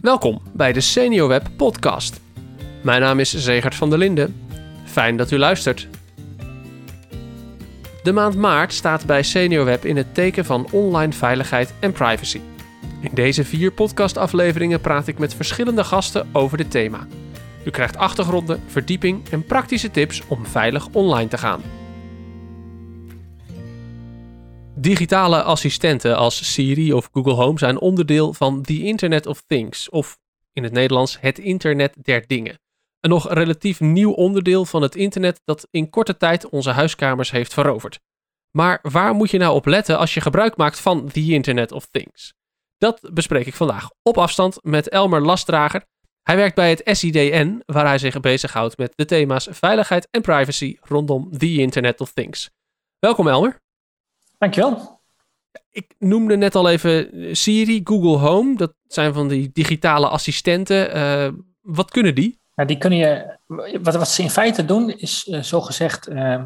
Welkom bij de SeniorWeb podcast. Mijn naam is Zegert van der Linden. Fijn dat u luistert. De maand maart staat bij SeniorWeb in het teken van online veiligheid en privacy. In deze vier podcastafleveringen praat ik met verschillende gasten over dit thema. U krijgt achtergronden, verdieping en praktische tips om veilig online te gaan. Digitale assistenten als Siri of Google Home zijn onderdeel van the Internet of Things, of in het Nederlands het Internet der Dingen. Een nog relatief nieuw onderdeel van het internet dat in korte tijd onze huiskamers heeft veroverd. Maar waar moet je nou op letten als je gebruik maakt van the Internet of Things? Dat bespreek ik vandaag op afstand met Elmer Lastdrager. Hij werkt bij het SIDN, waar hij zich bezighoudt met de thema's veiligheid en privacy rondom the Internet of Things. Welkom Elmer. Dankjewel. Ik noemde net al even Siri, Google Home. Dat zijn van die digitale assistenten. Uh, wat kunnen die? Nou, die kunnen je, wat, wat ze in feite doen, is uh, zogezegd uh,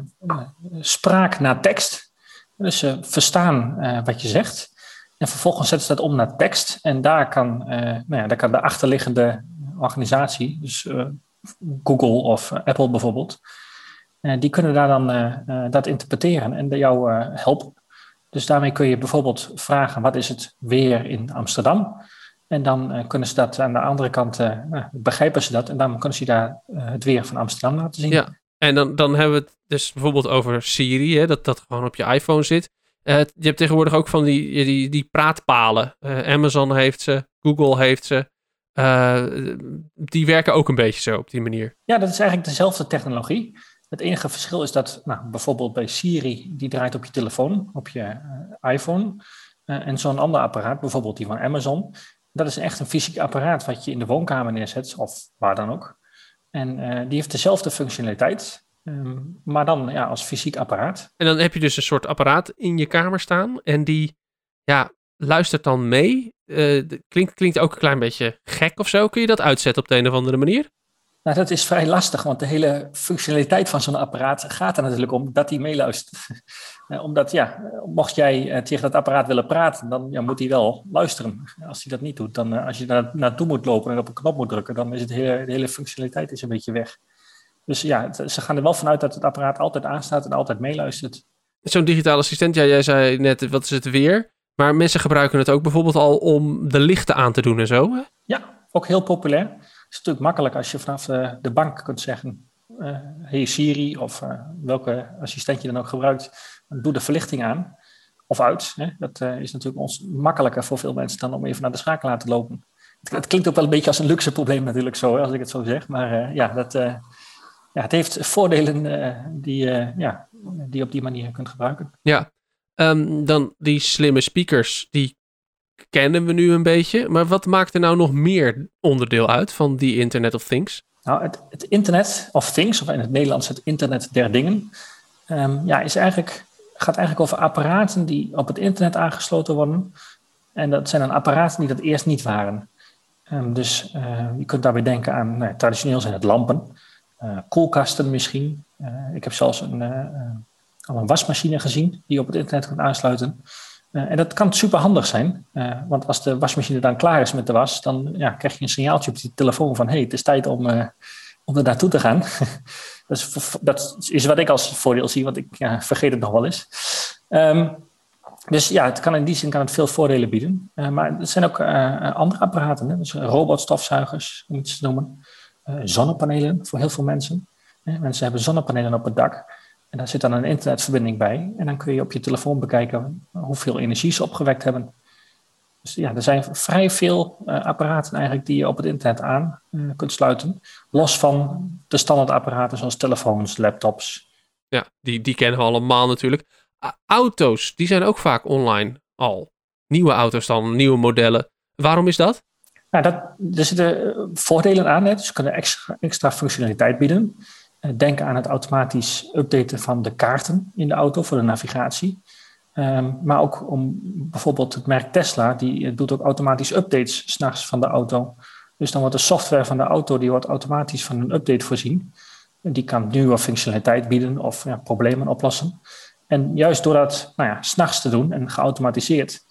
spraak naar tekst. Dus ze verstaan wat je zegt. En vervolgens zetten ze dat om naar tekst. En daar kan, nou ja, daar kan de achterliggende organisatie, dus Google of Apple bijvoorbeeld, die kunnen daar dan dat interpreteren en jou helpen. Dus daarmee kun je bijvoorbeeld vragen: wat is het weer in Amsterdam? En dan uh, kunnen ze dat aan de andere kant, uh, nou, begrijpen ze dat. En dan kunnen ze daar het weer van Amsterdam laten zien. Ja, en dan, dan hebben we het dus bijvoorbeeld over Siri, hè, dat dat gewoon op je iPhone zit. je hebt tegenwoordig ook van die, die, die praatpalen. Amazon heeft ze, Google heeft ze. die werken ook een beetje zo op die manier. Ja, dat is eigenlijk dezelfde technologie. Het enige verschil is dat nou, bijvoorbeeld bij Siri, die draait op je telefoon, op je uh, iPhone. Uh, en zo'n ander apparaat, bijvoorbeeld die van Amazon, dat is echt een fysiek apparaat wat je in de woonkamer neerzet, of waar dan ook. En uh, die heeft dezelfde functionaliteit, um, maar dan ja, als fysiek apparaat. En dan heb je dus een soort apparaat in je kamer staan en die ja, luistert dan mee. klinkt, klinkt ook een klein beetje gek of zo. Kun je dat uitzetten op de een of andere manier? Nou, dat is vrij lastig, want de hele functionaliteit van zo'n apparaat gaat er natuurlijk om dat hij meeluistert. Omdat, ja, mocht jij eh, tegen dat apparaat willen praten, dan ja, moet hij wel luisteren. Als hij dat niet doet, dan uh, als je daar naartoe moet lopen en op een knop moet drukken, dan is het hele, de hele functionaliteit is een beetje weg. Dus ja, ze gaan er wel vanuit dat het apparaat altijd aanstaat en altijd meeluistert. Zo'n digitale assistent, ja, jij zei net, wat is het weer? Maar mensen gebruiken het ook bijvoorbeeld al om de lichten aan te doen en zo, hè? Ja, ook heel populair is natuurlijk makkelijk als je vanaf de, de bank kunt zeggen: uh, Hey Siri, of uh, welke assistent je dan ook gebruikt, doe de verlichting aan of uit. Hè? Dat is natuurlijk ons makkelijker voor veel mensen dan om even naar de schakelaar te lopen. Het, klinkt ook wel een beetje als een luxe probleem, natuurlijk, zo, als ik het zo zeg. Maar ja, dat, ja, het heeft voordelen die, ja, die je op die manier kunt gebruiken. Ja, um, dan die slimme speakers, die kennen we nu een beetje. Maar wat maakt er nou nog meer onderdeel uit van die Internet of Things? Nou, het, het Internet of Things, of in het Nederlands het Internet der Dingen, um, ja, is eigenlijk, gaat eigenlijk over apparaten die op het internet aangesloten worden. En dat zijn dan apparaten die dat eerst niet waren. Um, dus uh, je kunt daarbij denken aan, nou, traditioneel zijn het lampen, uh, koelkasten misschien. Uh, ik heb zelfs een, al een wasmachine gezien die op het internet kunt aansluiten. Uh, en dat kan super handig zijn, uh, want als de wasmachine dan klaar is met de was, dan ja, krijg je een signaaltje op je telefoon van: hey, het is tijd om, uh, om er naartoe te gaan. dat, is, dat, is, wat ik als voordeel zie, want ik vergeet het nog wel eens. Um, dus ja, het kan in die zin kan het veel voordelen bieden. maar er zijn ook andere apparaten, hè? dus robotstofzuigers, om iets te noemen. zonnepanelen voor heel veel mensen. mensen hebben zonnepanelen op het dak. En daar zit dan een internetverbinding bij. En dan kun je op je telefoon bekijken hoeveel energie ze opgewekt hebben. Dus ja, er zijn vrij veel uh, apparaten eigenlijk die je op het internet aan uh, kunt sluiten. Los van de standaardapparaten zoals telefoons, laptops. Ja, die, die kennen we allemaal natuurlijk. auto's, die zijn ook vaak online al. Nieuwe auto's dan, nieuwe modellen. Waarom is dat? Nou, dat, er zitten eh, voordelen aan. Hè. Dus ze kunnen extra, extra functionaliteit bieden. Eh, denk aan het automatisch updaten van de kaarten in de auto voor de navigatie. Um, maar ook om bijvoorbeeld het merk Tesla, die doet ook automatisch updates s'nachts van de auto. Dus dan wordt de software van de auto die wordt automatisch van een update voorzien. Die kan nieuwe functionaliteit bieden of ja, problemen oplossen. En juist door dat nou ja, s'nachts te doen en geautomatiseerd,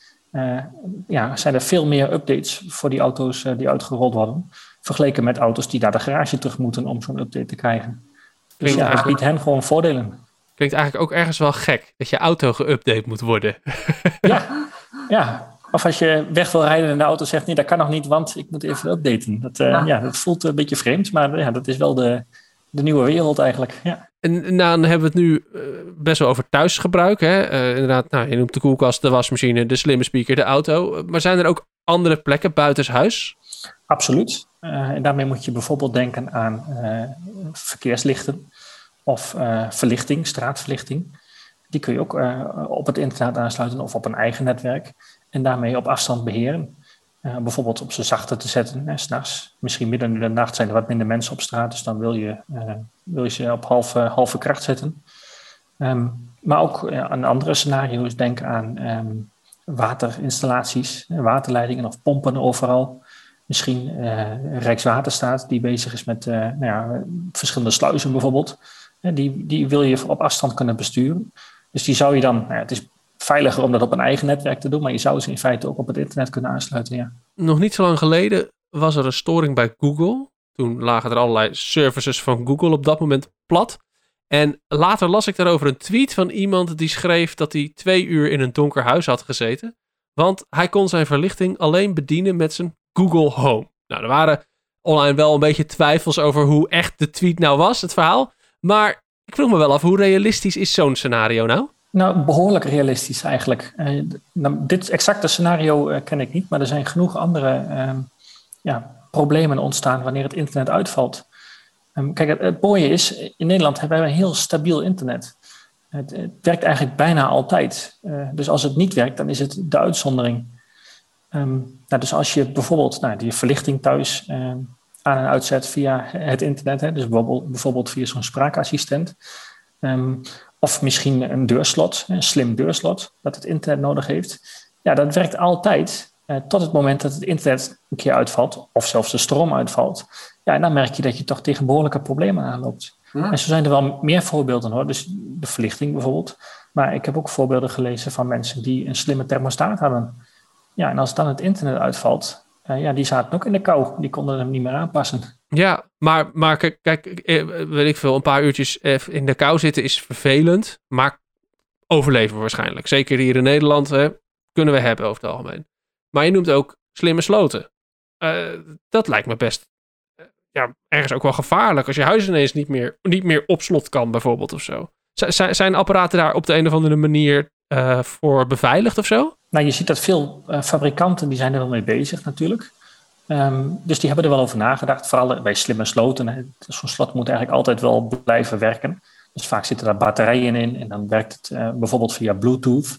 ja, zijn er veel meer updates voor die auto's die uitgerold worden. Vergeleken met auto's die naar de garage terug moeten om zo'n update te krijgen. Dus ja, het biedt hen gewoon voordelen. Klinkt eigenlijk ook ergens wel gek dat je auto geüpdate moet worden. ja, ja, of als je weg wil rijden en de auto zegt: nee, dat kan nog niet, want ik moet even updaten. Dat, uh, ja. dat voelt een beetje vreemd, maar ja, dat is wel de, de nieuwe wereld eigenlijk. Ja. En nou, dan hebben we het nu eh, best wel over thuisgebruik. Hè? Uh, inderdaad, nou, je noemt de koelkast, de wasmachine, de slimme speaker, de auto. Maar zijn er ook andere plekken buitenshuis? Absoluut. en daarmee moet je bijvoorbeeld denken aan verkeerslichten of verlichting, straatverlichting. Die kun je ook op het internet aansluiten of op een eigen netwerk en daarmee op afstand beheren. Uh, bijvoorbeeld op ze zachter te zetten, s s'nachts. Misschien midden in de nacht zijn er wat minder mensen op straat, dus dan wil je, uh, wil je ze op halve, halve kracht zetten. Um, maar ook uh, aan andere scenario's, denk aan um, waterinstallaties, waterleidingen of pompen overal. Misschien Rijkswaterstaat die bezig is met nou ja, verschillende sluizen bijvoorbeeld. Die, die wil je op afstand kunnen besturen. Dus die zou je dan, nou het is veiliger om dat op een eigen netwerk te doen, maar je zou ze in feite ook op het internet kunnen aansluiten. Ja. Nog niet zo lang geleden was er een storing bij Google. Toen lagen er allerlei services van Google op dat moment plat. En later las ik daarover een tweet van iemand die schreef dat hij twee uur in een donker huis had gezeten. Want hij kon zijn verlichting alleen bedienen met zijn Google Home. Nou, er waren online wel een beetje twijfels over hoe echt de tweet nou was, het verhaal. Maar ik vroeg me wel af, hoe realistisch is zo'n scenario nou? Nou, behoorlijk realistisch eigenlijk. Uh, nou, dit exacte scenario uh, ken ik niet, maar er zijn genoeg andere uh, ja, problemen ontstaan wanneer het internet uitvalt. Um, kijk, het, mooie is, in Nederland hebben wij een heel stabiel internet. Het, werkt eigenlijk bijna altijd. Eh, dus als het niet werkt, dan is het de uitzondering. Um, nou, dus als je bijvoorbeeld nou, die verlichting thuis ehm, aan en uitzet via het internet, hè, dus bijvoorbeeld, via zo'n spraakassistent, of misschien een deurslot, een slim deurslot, dat het internet nodig heeft. Ja, dat werkt altijd eh, tot het moment dat het internet een keer uitvalt, of zelfs de stroom uitvalt. Ja, en dan merk je dat je toch tegen behoorlijke problemen aanloopt. En zo zijn er wel meer voorbeelden hoor. Dus de verlichting bijvoorbeeld. Maar ik heb ook voorbeelden gelezen van mensen die een slimme thermostaat hadden. Ja, en als dan het internet uitvalt, uh, ja, die zaten ook in de kou. Die konden hem niet meer aanpassen. Ja, maar, maar kijk, eh, weet ik veel, een paar uurtjes in de kou zitten is vervelend, maar overleven waarschijnlijk. Zeker hier in Nederland hè, kunnen we hebben over het algemeen. Maar je noemt ook slimme sloten. Dat lijkt me best ja, ergens ook wel gevaarlijk als je huis ineens niet meer, niet meer op slot kan, bijvoorbeeld of zo. Zijn apparaten daar op de een of andere manier voor beveiligd of zo? Nou, je ziet dat veel uh, fabrikanten die zijn er wel mee bezig natuurlijk. Um, dus die hebben er wel over nagedacht, vooral bij slimme sloten. Zo'n slot moet eigenlijk altijd wel blijven werken. Dus vaak zitten daar batterijen in en dan werkt het uh, bijvoorbeeld via Bluetooth.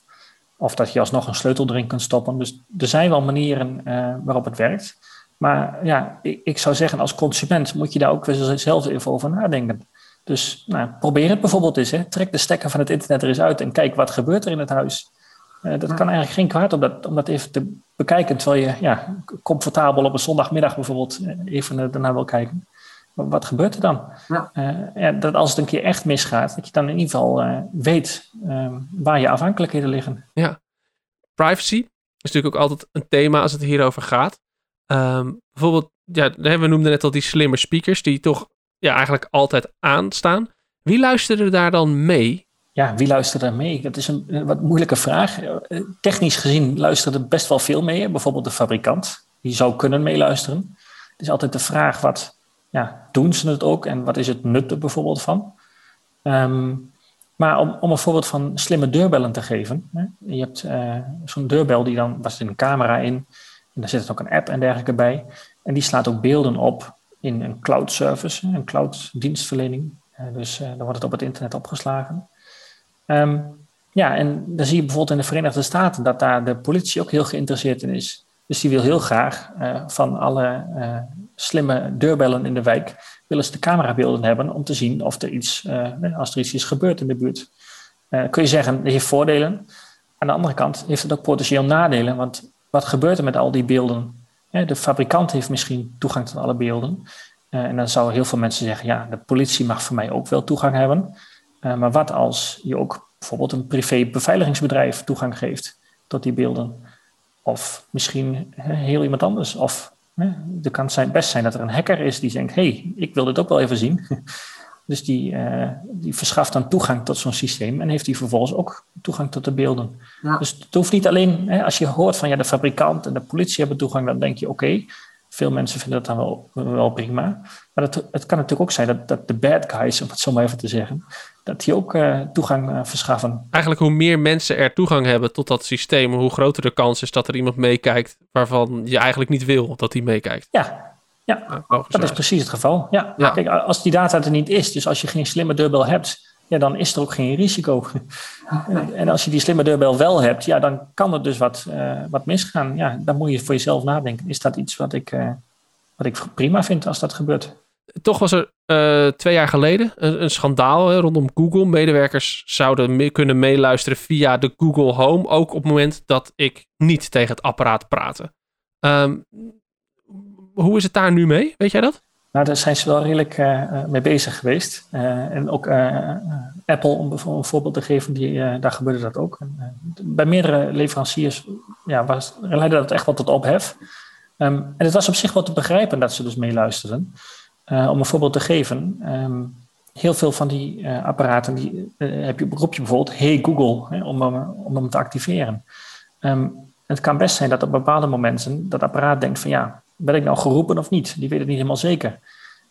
Of dat je alsnog een sleutel erin kunt stoppen. Dus er zijn wel manieren waarop het werkt. Maar ja, ik, ik, zou zeggen, als consument moet je daar ook wel zelf even over nadenken. Dus nou, probeer het bijvoorbeeld eens. Hè. Trek de stekker van het internet er eens uit en kijk wat gebeurt er in het huis. Uh, dat kan eigenlijk geen kwaad om dat, om dat even te bekijken. Terwijl je ja, comfortabel op een zondagmiddag bijvoorbeeld eh, even daarna wil kijken. Wat gebeurt er dan? Ja. Uh, ja, dat als het een keer echt misgaat, dat je dan in ieder geval uh, weet waar je afhankelijkheden liggen. Ja, privacy is natuurlijk ook altijd een thema als het hierover gaat. Um, bijvoorbeeld, ja, we noemden net al die slimme speakers die toch ja, eigenlijk altijd aanstaan. Wie luisterde daar dan mee? Ja, wie luisterde er mee? Dat is een, wat moeilijke vraag. Eh, technisch gezien luisterde best wel veel mee. Bijvoorbeeld de fabrikant, die zou kunnen meeluisteren. Het is altijd de vraag, wat ja, doen ze het ook en wat is het nut er bijvoorbeeld van? Um, maar om, om een voorbeeld van slimme deurbellen te geven. Hè? Je hebt uh, zo'n deurbel die dan, was er een camera in. En daar zit ook een app en dergelijke bij. En die slaat ook beelden op in een cloud service, een cloud dienstverlening. Uh, dus dan wordt het op het internet opgeslagen. Um, ja, en dan zie je bijvoorbeeld in de Verenigde Staten dat daar de politie ook heel geïnteresseerd in is. Dus die wil heel graag uh, van alle slimme deurbellen in de wijk, willen ze de camerabeelden hebben om te zien of er iets, als er iets is gebeurd in de buurt. kun je zeggen, dat heeft voordelen. Aan de andere kant heeft het ook potentieel nadelen, want wat gebeurt er met al die beelden? De fabrikant heeft misschien toegang tot alle beelden. Eh, en dan zouden heel veel mensen zeggen, ja, de politie mag voor mij ook wel toegang hebben. Eh, maar wat als je ook bijvoorbeeld een privé beveiligingsbedrijf toegang geeft tot die beelden? Of misschien heel iemand anders. Of er kan zijn, best zijn dat er een hacker is die denkt: hé, hey, ik wil dit ook wel even zien. Dus die, uh, die verschaft dan toegang tot zo'n systeem en heeft die vervolgens ook toegang tot de beelden. Dus het hoeft niet alleen, hè, als je hoort van ja, de fabrikant en de politie hebben toegang, dan denk je oké, veel mensen vinden dat dan wel, wel prima. Maar het, het kan natuurlijk ook zijn dat, dat de bad guys, om het zo maar even te zeggen, dat die ook uh, toegang uh, verschaffen. Eigenlijk hoe meer mensen er toegang hebben tot dat systeem, hoe groter de kans is dat er iemand meekijkt waarvan je eigenlijk niet wil dat hij meekijkt. Ja, ja, dat is precies het geval. Ja. Kijk, als die data er niet is, dus als je geen slimme deurbel hebt, ja, dan is er ook geen risico. en als je die slimme deurbel wel hebt, ja, dan kan er dus wat, uh, wat misgaan. Ja, dan moet je voor jezelf nadenken. Is dat iets wat ik, uh, wat ik prima vind als dat gebeurt? Toch was er uh, twee jaar geleden een, een schandaal hè, rondom Google. Medewerkers zouden kunnen meeluisteren via de Google Home, ook op het moment dat ik niet tegen het apparaat praatte. Um, hoe is het daar nu mee? Weet jij dat? Nou, daar zijn ze wel redelijk uh, mee bezig geweest. En ook Apple, om een voorbeeld te geven, die, daar gebeurde dat ook. En, bij meerdere leveranciers ja, was, leidde dat echt wel tot ophef. Um, en het was op zich wel te begrijpen dat ze dus meeluisterden. Om een voorbeeld te geven, um, heel veel van die apparaten, die, heb je, roep je bijvoorbeeld Hey Google, hè, om, om hem te activeren. Um, het kan best zijn dat op bepaalde momenten dat apparaat denkt van ja, ben ik nou geroepen of niet? Die weet het niet helemaal zeker.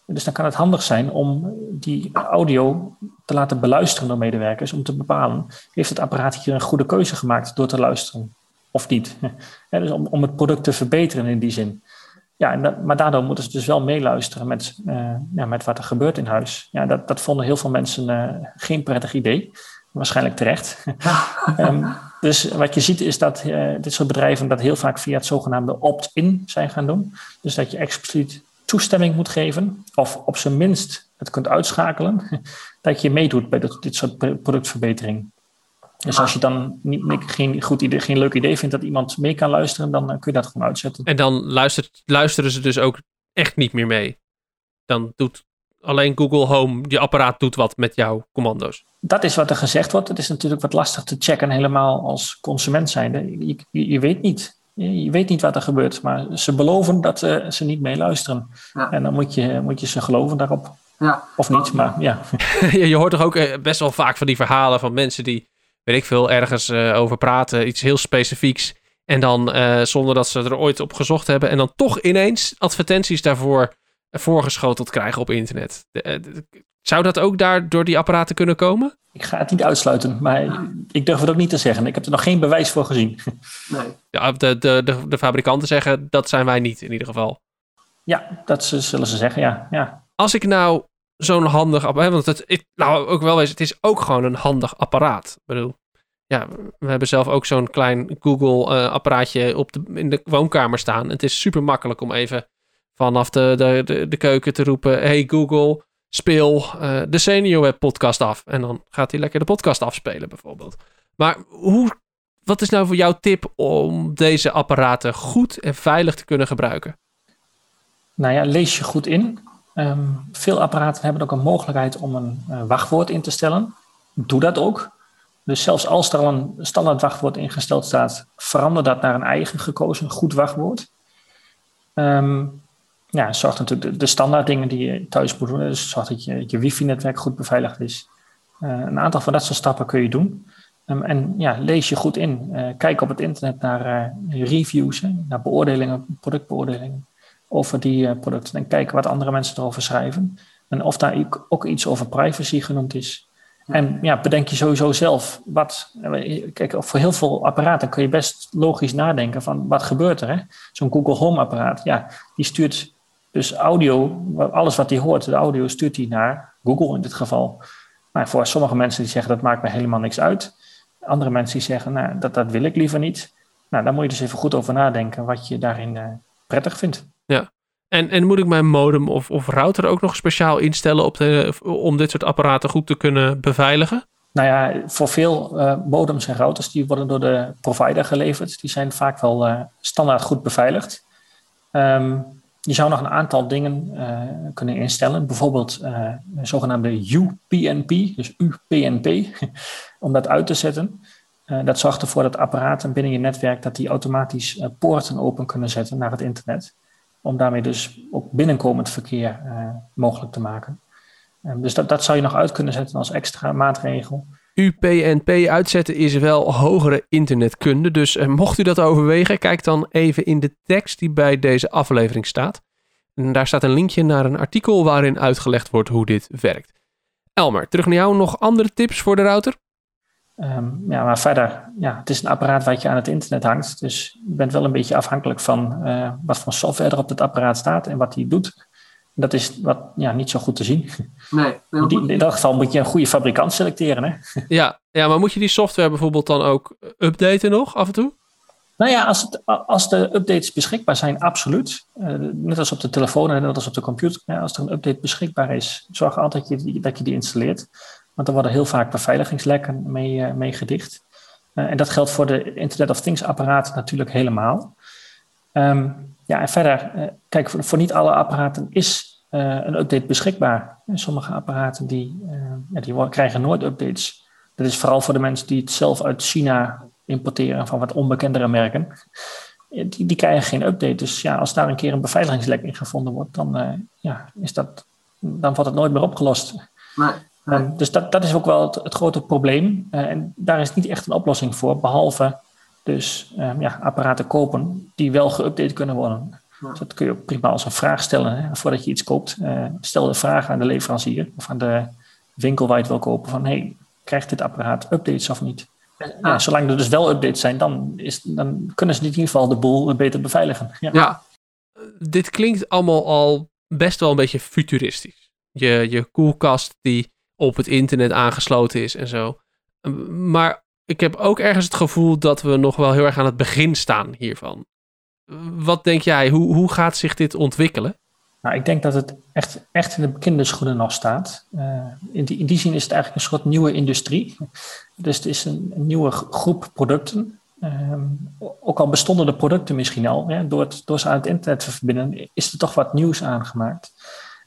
Dus dan kan het handig zijn om die audio te laten beluisteren door medewerkers, om te bepalen, heeft het apparaat hier een goede keuze gemaakt door te luisteren of niet? Dus om, om het product te verbeteren in die zin. Ja, en dat, maar daardoor moeten ze dus wel meeluisteren met, uh, ja, met wat er gebeurt in huis. Ja, dat, dat vonden heel veel mensen uh, geen prettig idee. Waarschijnlijk terecht. um, Dus wat je ziet is dat uh, dit soort bedrijven dat heel vaak via het zogenaamde opt-in zijn gaan doen. Dus dat je expliciet toestemming moet geven, of op zijn minst het kunt uitschakelen, dat je meedoet bij dit, dit soort productverbetering. Dus als je dan niet, geen, goed idee, geen leuk idee vindt dat iemand mee kan luisteren, dan kun je dat gewoon uitzetten. En dan luistert, luisteren ze dus ook echt niet meer mee. Dan doet alleen Google Home, je apparaat doet wat met jouw commando's. Dat is wat er gezegd wordt. Het is natuurlijk wat lastig te checken, helemaal als consument zijnde. Je, je, je weet niet. Je, weet niet wat er gebeurt, maar ze beloven dat uh, ze niet meeluisteren. Ja. En dan moet je, moet je ze geloven daarop. Ja. Of niet, maar ja. je hoort toch ook eh, best wel vaak van die verhalen van mensen die, weet ik veel, ergens uh, over praten, iets heel specifieks. En dan uh, zonder dat ze er ooit op gezocht hebben. En dan toch ineens advertenties daarvoor voorgeschoteld krijgen op internet. Eh, zou dat ook daar door die apparaten kunnen komen? Ik ga het niet uitsluiten, maar ik durf het ook niet te zeggen. Ik heb er nog geen bewijs voor gezien. Nee. Ja, de, de, de, de fabrikanten zeggen dat zijn wij niet in ieder geval. Ja, dat zullen ze zeggen, ja. ja. Als ik nou zo'n handig apparaat... Want het, het, nou, ook wel eens, het is ook gewoon een handig apparaat. Ik bedoel, ja, we hebben zelf ook zo'n klein Google-apparaatje uh, op de, in de woonkamer staan. Het is super makkelijk om even vanaf de, de, de, keuken te roepen: Hey Google, speel uh, de Senior Web podcast af. En dan gaat hij lekker de podcast afspelen, bijvoorbeeld. Maar hoe, wat is nou voor jouw tip om deze apparaten goed en veilig te kunnen gebruiken? Nou ja, lees je goed in. Um, veel apparaten hebben ook een mogelijkheid om een uh, wachtwoord in te stellen. Doe dat ook. Dus zelfs als er al een standaard wachtwoord ingesteld staat, verander dat naar een eigen gekozen goed wachtwoord. Um, ja, zorg natuurlijk de, standaard dingen die je thuis moet doen. Dus zorg dat je, je wifi-netwerk goed beveiligd is. Uh, een aantal van dat soort stappen kun je doen. Um, en ja, lees je goed in. Uh, kijk op het internet naar reviews, hè, naar beoordelingen, productbeoordelingen over die producten. En kijk wat andere mensen erover schrijven. En of daar ook iets over privacy genoemd is. En ja, bedenk je sowieso zelf wat. Kijk, voor heel veel apparaten kun je best logisch nadenken van wat gebeurt er. Zo'n Google Home apparaat, ja, die stuurt dus audio, alles wat hij hoort, de audio stuurt hij naar Google in dit geval. Maar voor sommige mensen die zeggen dat maakt me helemaal niks uit. Andere mensen die zeggen nou, dat, dat wil ik liever niet. Nou, daar moet je dus even goed over nadenken wat je daarin uh, prettig vindt. Ja, en, en moet ik mijn modem of, of router ook nog speciaal instellen op de, om dit soort apparaten goed te kunnen beveiligen? Nou ja, voor veel uh, modems en routers die worden door de provider geleverd. Die zijn vaak wel uh, standaard goed beveiligd. Um, je zou nog een aantal dingen uh, kunnen instellen. Bijvoorbeeld uh, een zogenaamde UPnP, dus UPnP, om dat uit te zetten. dat zorgt ervoor dat apparaten binnen je netwerk dat die automatisch poorten open kunnen zetten naar het internet. Om daarmee dus ook binnenkomend verkeer mogelijk te maken. Ehm, dus dat, dat zou je nog uit kunnen zetten als extra maatregel. UPnP uitzetten is wel hogere internetkunde. Dus eh, mocht u dat overwegen, kijk dan even in de tekst die bij deze aflevering staat. En daar staat een linkje naar een artikel waarin uitgelegd wordt hoe dit werkt. Elmer, terug naar jou. Nog andere tips voor de router? Ehm, ja, maar verder, ja, het is een apparaat wat je aan het internet hangt. Dus je bent wel een beetje afhankelijk van uh, wat voor software er op het apparaat staat en wat die doet. Dat is wat, ja, niet zo goed te zien. Nee, in, in dat geval moet je een goede fabrikant selecteren. Hè? Ja, ja, maar moet je die software bijvoorbeeld dan ook updaten nog af en toe? Nou ja, als, het, als de updates beschikbaar zijn, absoluut. Uh, net als op de telefoon en net als op de computer. Ja, als er een update beschikbaar is, zorg altijd dat je, dat je die installeert. Want er worden heel vaak beveiligingslekken mee, uh, mee gedicht. Uh, en dat geldt voor de Internet of Things apparaten natuurlijk helemaal. Um, ja, en verder, eh, kijk, voor, niet alle apparaten is een update beschikbaar. sommige apparaten die, die krijgen nooit updates. Dat is vooral voor de mensen die het zelf uit China importeren van wat onbekendere merken. Die, die krijgen geen update. Dus ja, als daar een keer een beveiligingslek in gevonden wordt, dan, ja, is dat, dan wordt het nooit meer opgelost. Nee, dus dat, dat is ook wel het, het grote probleem. en daar is niet echt een oplossing voor, behalve dus um, ja, apparaten kopen die wel geüpdate kunnen worden. Dus dat kun je ook prima als een vraag stellen hè, voordat je iets koopt. Uh, stel de vraag aan de leverancier of aan de winkel waar je het wil kopen van hey, krijgt dit apparaat updates of niet? Ja, zolang er dus wel updates zijn, dan, is, dan kunnen ze in ieder geval de boel beter beveiligen. Ja. ja. dit klinkt allemaal al best wel een beetje futuristisch. Je, je koelkast die op het internet aangesloten is en zo. Maar ik heb ook ergens het gevoel dat we nog wel heel erg aan het begin staan hiervan. Wat denk jij, hoe, hoe gaat zich dit ontwikkelen? Nou, ik denk dat het echt, echt in de kinderschoenen nog staat. Uh, in, die, in die zin is het eigenlijk een soort nieuwe industrie. Dus het is een, nieuwe groep producten. Um, ook al bestonden de producten misschien al, hè, door, door ze aan het internet te verbinden, is er toch wat nieuws aangemaakt.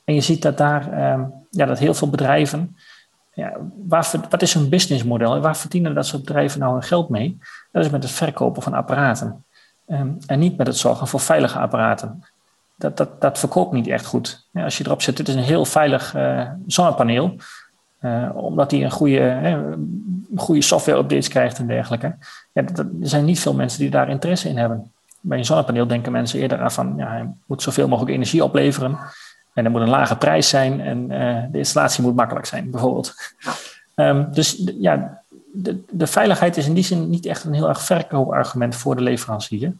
En je ziet dat daar um, ja, dat heel veel bedrijven ja, waar, wat is hun businessmodel? Waar verdienen dat soort bedrijven nou hun geld mee? Dat is met het verkopen van apparaten. Um, en niet met het zorgen voor veilige apparaten. Dat, dat, dat verkoopt niet echt goed. Ja, als je erop zet, dit is een heel veilig uh, zonnepaneel. Uh, omdat hij een goede, uh, goede software-updates krijgt en dergelijke. Ja, er zijn niet veel mensen die daar interesse in hebben. Bij een zonnepaneel denken mensen eerder aan van... Ja, hij moet zoveel mogelijk energie opleveren. En er moet een lage prijs zijn en uh, de installatie moet makkelijk zijn, bijvoorbeeld. Um, dus ja, de, de, veiligheid is in die zin niet echt een heel erg verkoopargument voor de leverancier.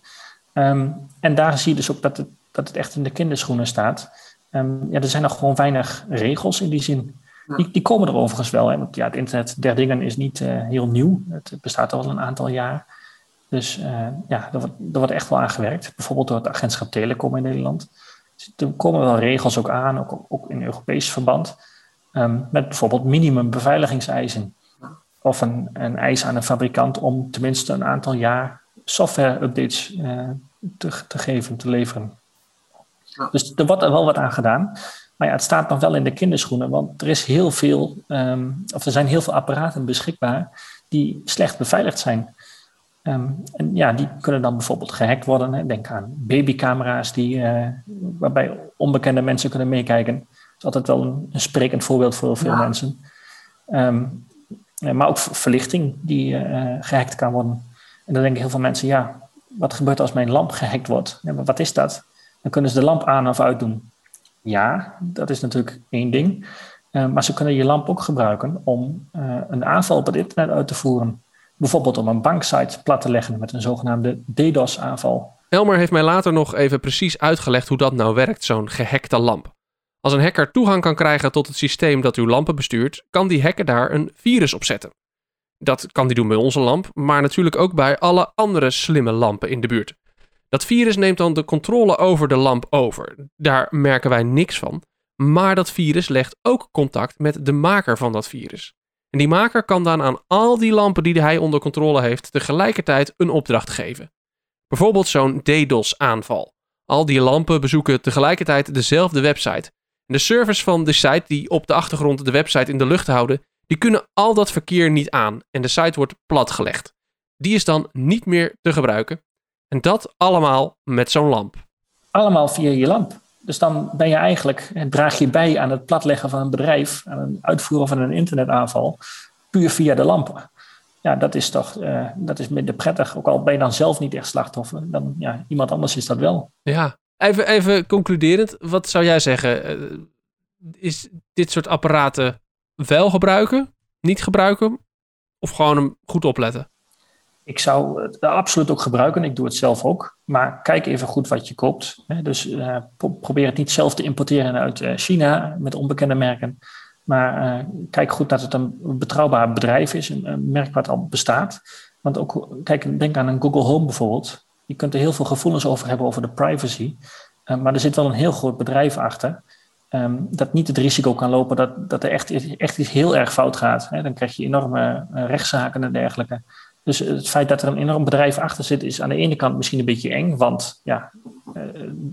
Um, en daar zie je dus ook dat het, dat het echt in de kinderschoenen staat. Um, ja, er zijn nog gewoon weinig regels in die zin. Die, die komen er overigens wel. Hè? Want ja, het internet der dingen is niet uh, heel nieuw. Het bestaat al een aantal jaar. Dus uh, ja, er wordt, er wordt echt wel aan gewerkt. Bijvoorbeeld door het agentschap Telecom in Nederland er komen wel regels ook aan, ook, ook in Europees verband, um, met bijvoorbeeld minimum beveiligingseisen. Of een, een eis aan een fabrikant om tenminste een aantal jaar software-updates uh, te, te geven, te leveren. Ja. Dus er wordt er wel wat aan gedaan. Maar ja, het staat nog wel in de kinderschoenen, want er is heel veel, um, of er zijn heel veel apparaten beschikbaar die slecht beveiligd zijn. Um, en ja, die kunnen dan bijvoorbeeld gehackt worden. Hè. Denk aan babycamera's die, uh, waarbij onbekende mensen kunnen meekijken. Dat is altijd wel een, een sprekend voorbeeld voor veel mensen. Um, maar ook verlichting die uh, gehackt kan worden. En dan denken heel veel mensen, ja, wat gebeurt als mijn lamp gehackt wordt? Ja, maar wat is dat? Dan kunnen ze de lamp aan of uitdoen. Ja, dat is natuurlijk één ding. Uh, maar ze kunnen je lamp ook gebruiken om een aanval op het internet uit te voeren. Bijvoorbeeld om een banksite plat te leggen met een zogenaamde DDoS-aanval. Elmer heeft mij later nog even precies uitgelegd hoe dat nou werkt, zo'n gehackte lamp. Als een hacker toegang kan krijgen tot het systeem dat uw lampen bestuurt, kan die hacker daar een virus op zetten. Dat kan die doen bij onze lamp, maar natuurlijk ook bij alle andere slimme lampen in de buurt. Dat virus neemt dan de controle over de lamp over. Daar merken wij niks van. Maar dat virus legt ook contact met de maker van dat virus. En die maker kan dan aan al die lampen die hij onder controle heeft tegelijkertijd een opdracht geven. Bijvoorbeeld zo'n DDoS-aanval. Al die lampen bezoeken tegelijkertijd dezelfde website. En de servers van de site die op de achtergrond de website in de lucht houden, die kunnen al dat verkeer niet aan en de site wordt platgelegd. die is dan niet meer te gebruiken. En dat allemaal met zo'n lamp. Allemaal via je lamp. Dus dan ben je eigenlijk, draag je bij aan het platleggen van een bedrijf, aan het uitvoeren van een internetaanval, puur via de lampen. Ja, dat is toch uh, dat is minder prettig. Ook al ben je dan zelf niet echt slachtoffer, dan ja, iemand anders is dat wel. Ja, even, even concluderend, wat zou jij zeggen? Eh, is dit soort apparaten wel gebruiken, niet gebruiken, of gewoon hem goed opletten? Ik zou het absoluut ook gebruiken. Ik doe het zelf ook. Maar kijk even goed wat je koopt. Dus uh, probeer het niet zelf te importeren uit uh, China met onbekende merken. Maar uh, kijk goed dat het een betrouwbaar bedrijf is, een, merk wat al bestaat. Want ook, kijk, denk aan een Google Home bijvoorbeeld. Je kunt er heel veel gevoelens over hebben over de privacy. maar er zit wel een heel groot bedrijf achter. Um, dat niet het risico kan lopen dat, dat er echt, echt iets heel erg fout gaat. Dan krijg je enorme rechtszaken en dergelijke. Dus het feit dat er een enorm bedrijf achter zit, is aan de ene kant misschien een beetje eng, want ja, eh,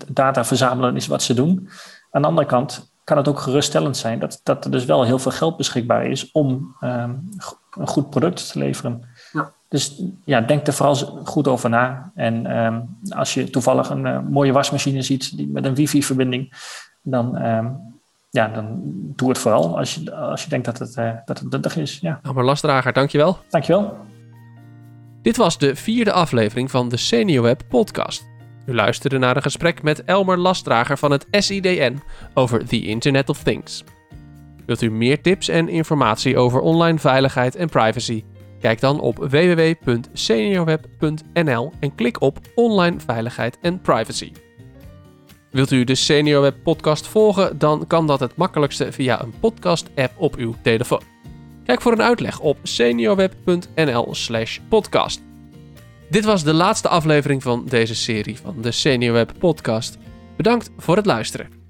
data verzamelen is wat ze doen. Aan de andere kant kan het ook geruststellend zijn dat, dat er dus wel heel veel geld beschikbaar is om um, een goed product te leveren. Ja. Dus ja, denk er vooral goed over na. En um, als je toevallig een uh, mooie wasmachine ziet die, met een wifi-verbinding, dan, um, ja, dan doe het vooral als je, als je denkt dat het, uh, dat het nuttig is. Ja. Nou, maar lastdrager, dankjewel. Dankjewel. Dit was de vierde aflevering van de SeniorWeb podcast. U luisterde naar een gesprek met Elmer Lastdrager van het SIDN over The Internet of Things. Wilt u meer tips en informatie over online veiligheid en privacy? Kijk dan op www.seniorweb.nl en klik op Online Veiligheid en Privacy. Wilt u de SeniorWeb podcast volgen, dan kan dat het makkelijkste via een podcast-app op uw telefoon. Kijk voor een uitleg op seniorweb.nl/slash podcast. Dit was de laatste aflevering van deze serie van de SeniorWeb podcast. Bedankt voor het luisteren.